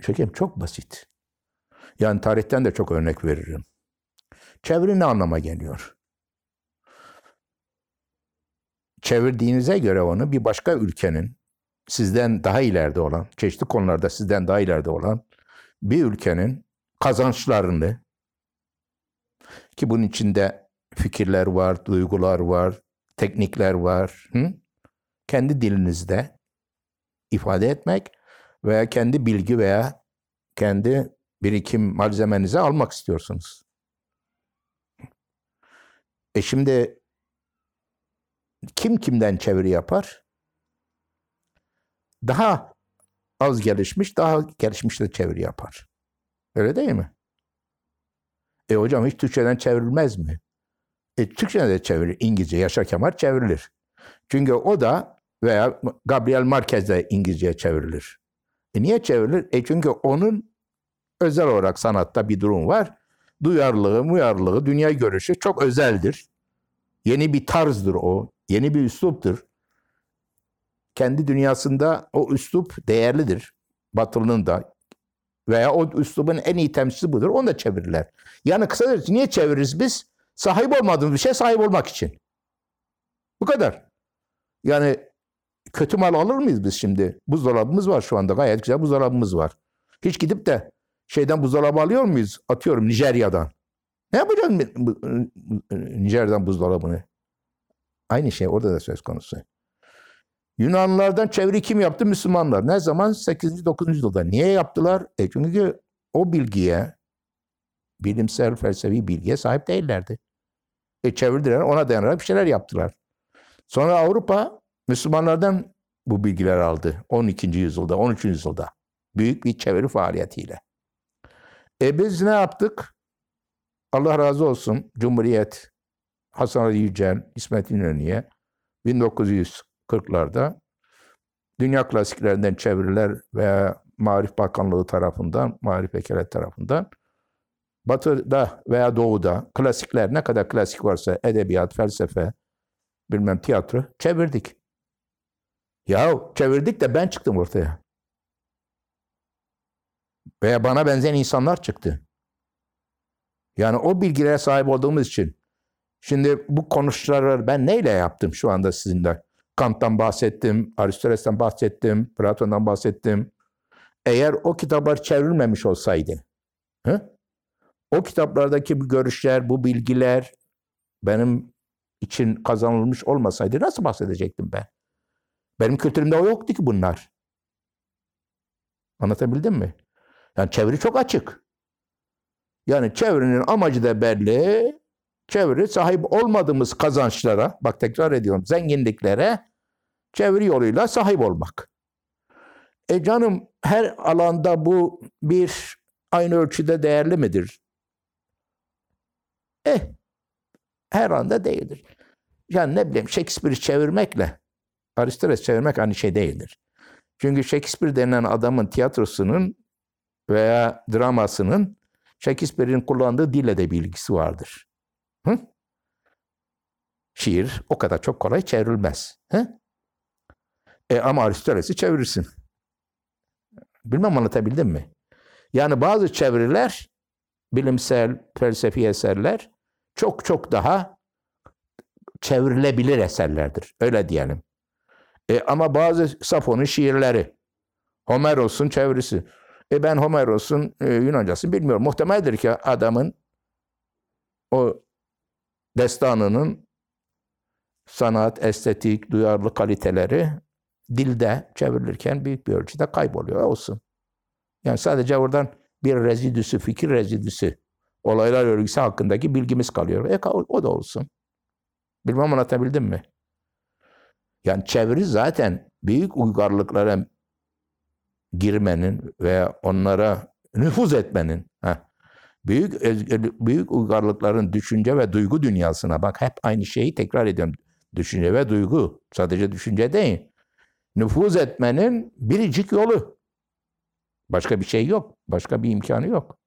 Şekerim çok basit. Yani tarihten de çok örnek veririm. Çeviri ne anlama geliyor? Çevirdiğinize göre onu bir başka ülkenin sizden daha ileride olan, çeşitli konularda sizden daha ileride olan bir ülkenin kazançlarını ki bunun içinde fikirler var, duygular var, teknikler var. Hı? Kendi dilinizde ifade etmek veya kendi bilgi veya kendi birikim malzemenizi almak istiyorsunuz. E şimdi kim kimden çeviri yapar? Daha az gelişmiş, daha gelişmiş de çeviri yapar. Öyle değil mi? E hocam hiç Türkçeden çevrilmez mi? E, Türkçeden de çevirilir. İngilizce Yaşar Kemal çevrilir. Çünkü o da veya Gabriel Marquez de İngilizceye çevrilir. E niye çevrilir? E çünkü onun özel olarak sanatta bir durum var. Duyarlılığı, muyarlılığı, dünya görüşü çok özeldir. Yeni bir tarzdır o. Yeni bir üsluptur. Kendi dünyasında o üslup değerlidir. Batılı'nın da veya o üslubun en iyi temsilcisi budur. Onu da çevirirler. Yani kısaca niye çeviririz biz? Sahip olmadığımız bir şey sahip olmak için. Bu kadar. Yani kötü mal alır mıyız biz şimdi? Buzdolabımız var şu anda. Gayet güzel buzdolabımız var. Hiç gidip de şeyden buzdolabı alıyor muyuz? Atıyorum Nijerya'dan. Ne yapacaksın Nijerya'dan buzdolabını? Aynı şey orada da söz konusu. Yunanlılardan çeviri kim yaptı? Müslümanlar. Ne zaman? 8. 9. yüzyılda. Niye yaptılar? E çünkü o bilgiye, bilimsel felsefi bilgiye sahip değillerdi. E çevirdiler, ona dayanarak bir şeyler yaptılar. Sonra Avrupa Müslümanlardan bu bilgiler aldı. 12. yüzyılda, 13. yüzyılda. Büyük bir çeviri faaliyetiyle. E biz ne yaptık? Allah razı olsun Cumhuriyet, Hasan Ali Yücel, İsmet İnönü'ye 1940'larda dünya klasiklerinden çeviriler veya Marif Bakanlığı tarafından, Marif Vekalet tarafından Batı'da veya Doğu'da klasikler ne kadar klasik varsa edebiyat, felsefe, bilmem tiyatro çevirdik. Ya çevirdik de ben çıktım ortaya. Veya bana benzeyen insanlar çıktı. Yani o bilgilere sahip olduğumuz için. Şimdi bu konuşmaları ben neyle yaptım şu anda sizinle? Kant'tan bahsettim, Aristoteles'ten bahsettim, Platon'dan bahsettim. Eğer o kitaplar çevrilmemiş olsaydı, hı? o kitaplardaki bu görüşler, bu bilgiler benim için kazanılmış olmasaydı nasıl bahsedecektim ben? Benim kültürümde o yoktu ki bunlar. Anlatabildim mi? Yani çeviri çok açık. Yani çevirinin amacı da belli. Çeviri sahip olmadığımız kazançlara, bak tekrar ediyorum, zenginliklere çeviri yoluyla sahip olmak. E canım her alanda bu bir aynı ölçüde değerli midir? Eh, her anda değildir. Yani ne bileyim Shakespeare'i çevirmekle Aristoteles çevirmek aynı şey değildir. Çünkü Shakespeare denilen adamın tiyatrosunun veya dramasının Shakespeare'in kullandığı dille de bir vardır. Hı? Şiir o kadar çok kolay çevrilmez. Hı? E ama Aristoteles'i çevirirsin. Bilmem anlatabildim mi? Yani bazı çeviriler, bilimsel, felsefi eserler çok çok daha çevrilebilir eserlerdir. Öyle diyelim. E, ama bazı Safon'un şiirleri, Homeros'un çevirisi. E ben Homeros'un e, Yunancası bilmiyorum. Muhtemeldir ki adamın o destanının sanat, estetik, duyarlı kaliteleri dilde çevrilirken büyük bir ölçüde kayboluyor. Olsun. Yani sadece oradan bir rezidüsü, fikir rezidüsü, olaylar örgüsü hakkındaki bilgimiz kalıyor. E, o da olsun. Bilmem anlatabildim mi? Yani çeviri zaten büyük uygarlıklara girmenin veya onlara nüfuz etmenin, büyük büyük uygarlıkların düşünce ve duygu dünyasına bak hep aynı şeyi tekrar ediyorum. Düşünce ve duygu. Sadece düşünce değil. Nüfuz etmenin biricik yolu. Başka bir şey yok. Başka bir imkanı yok.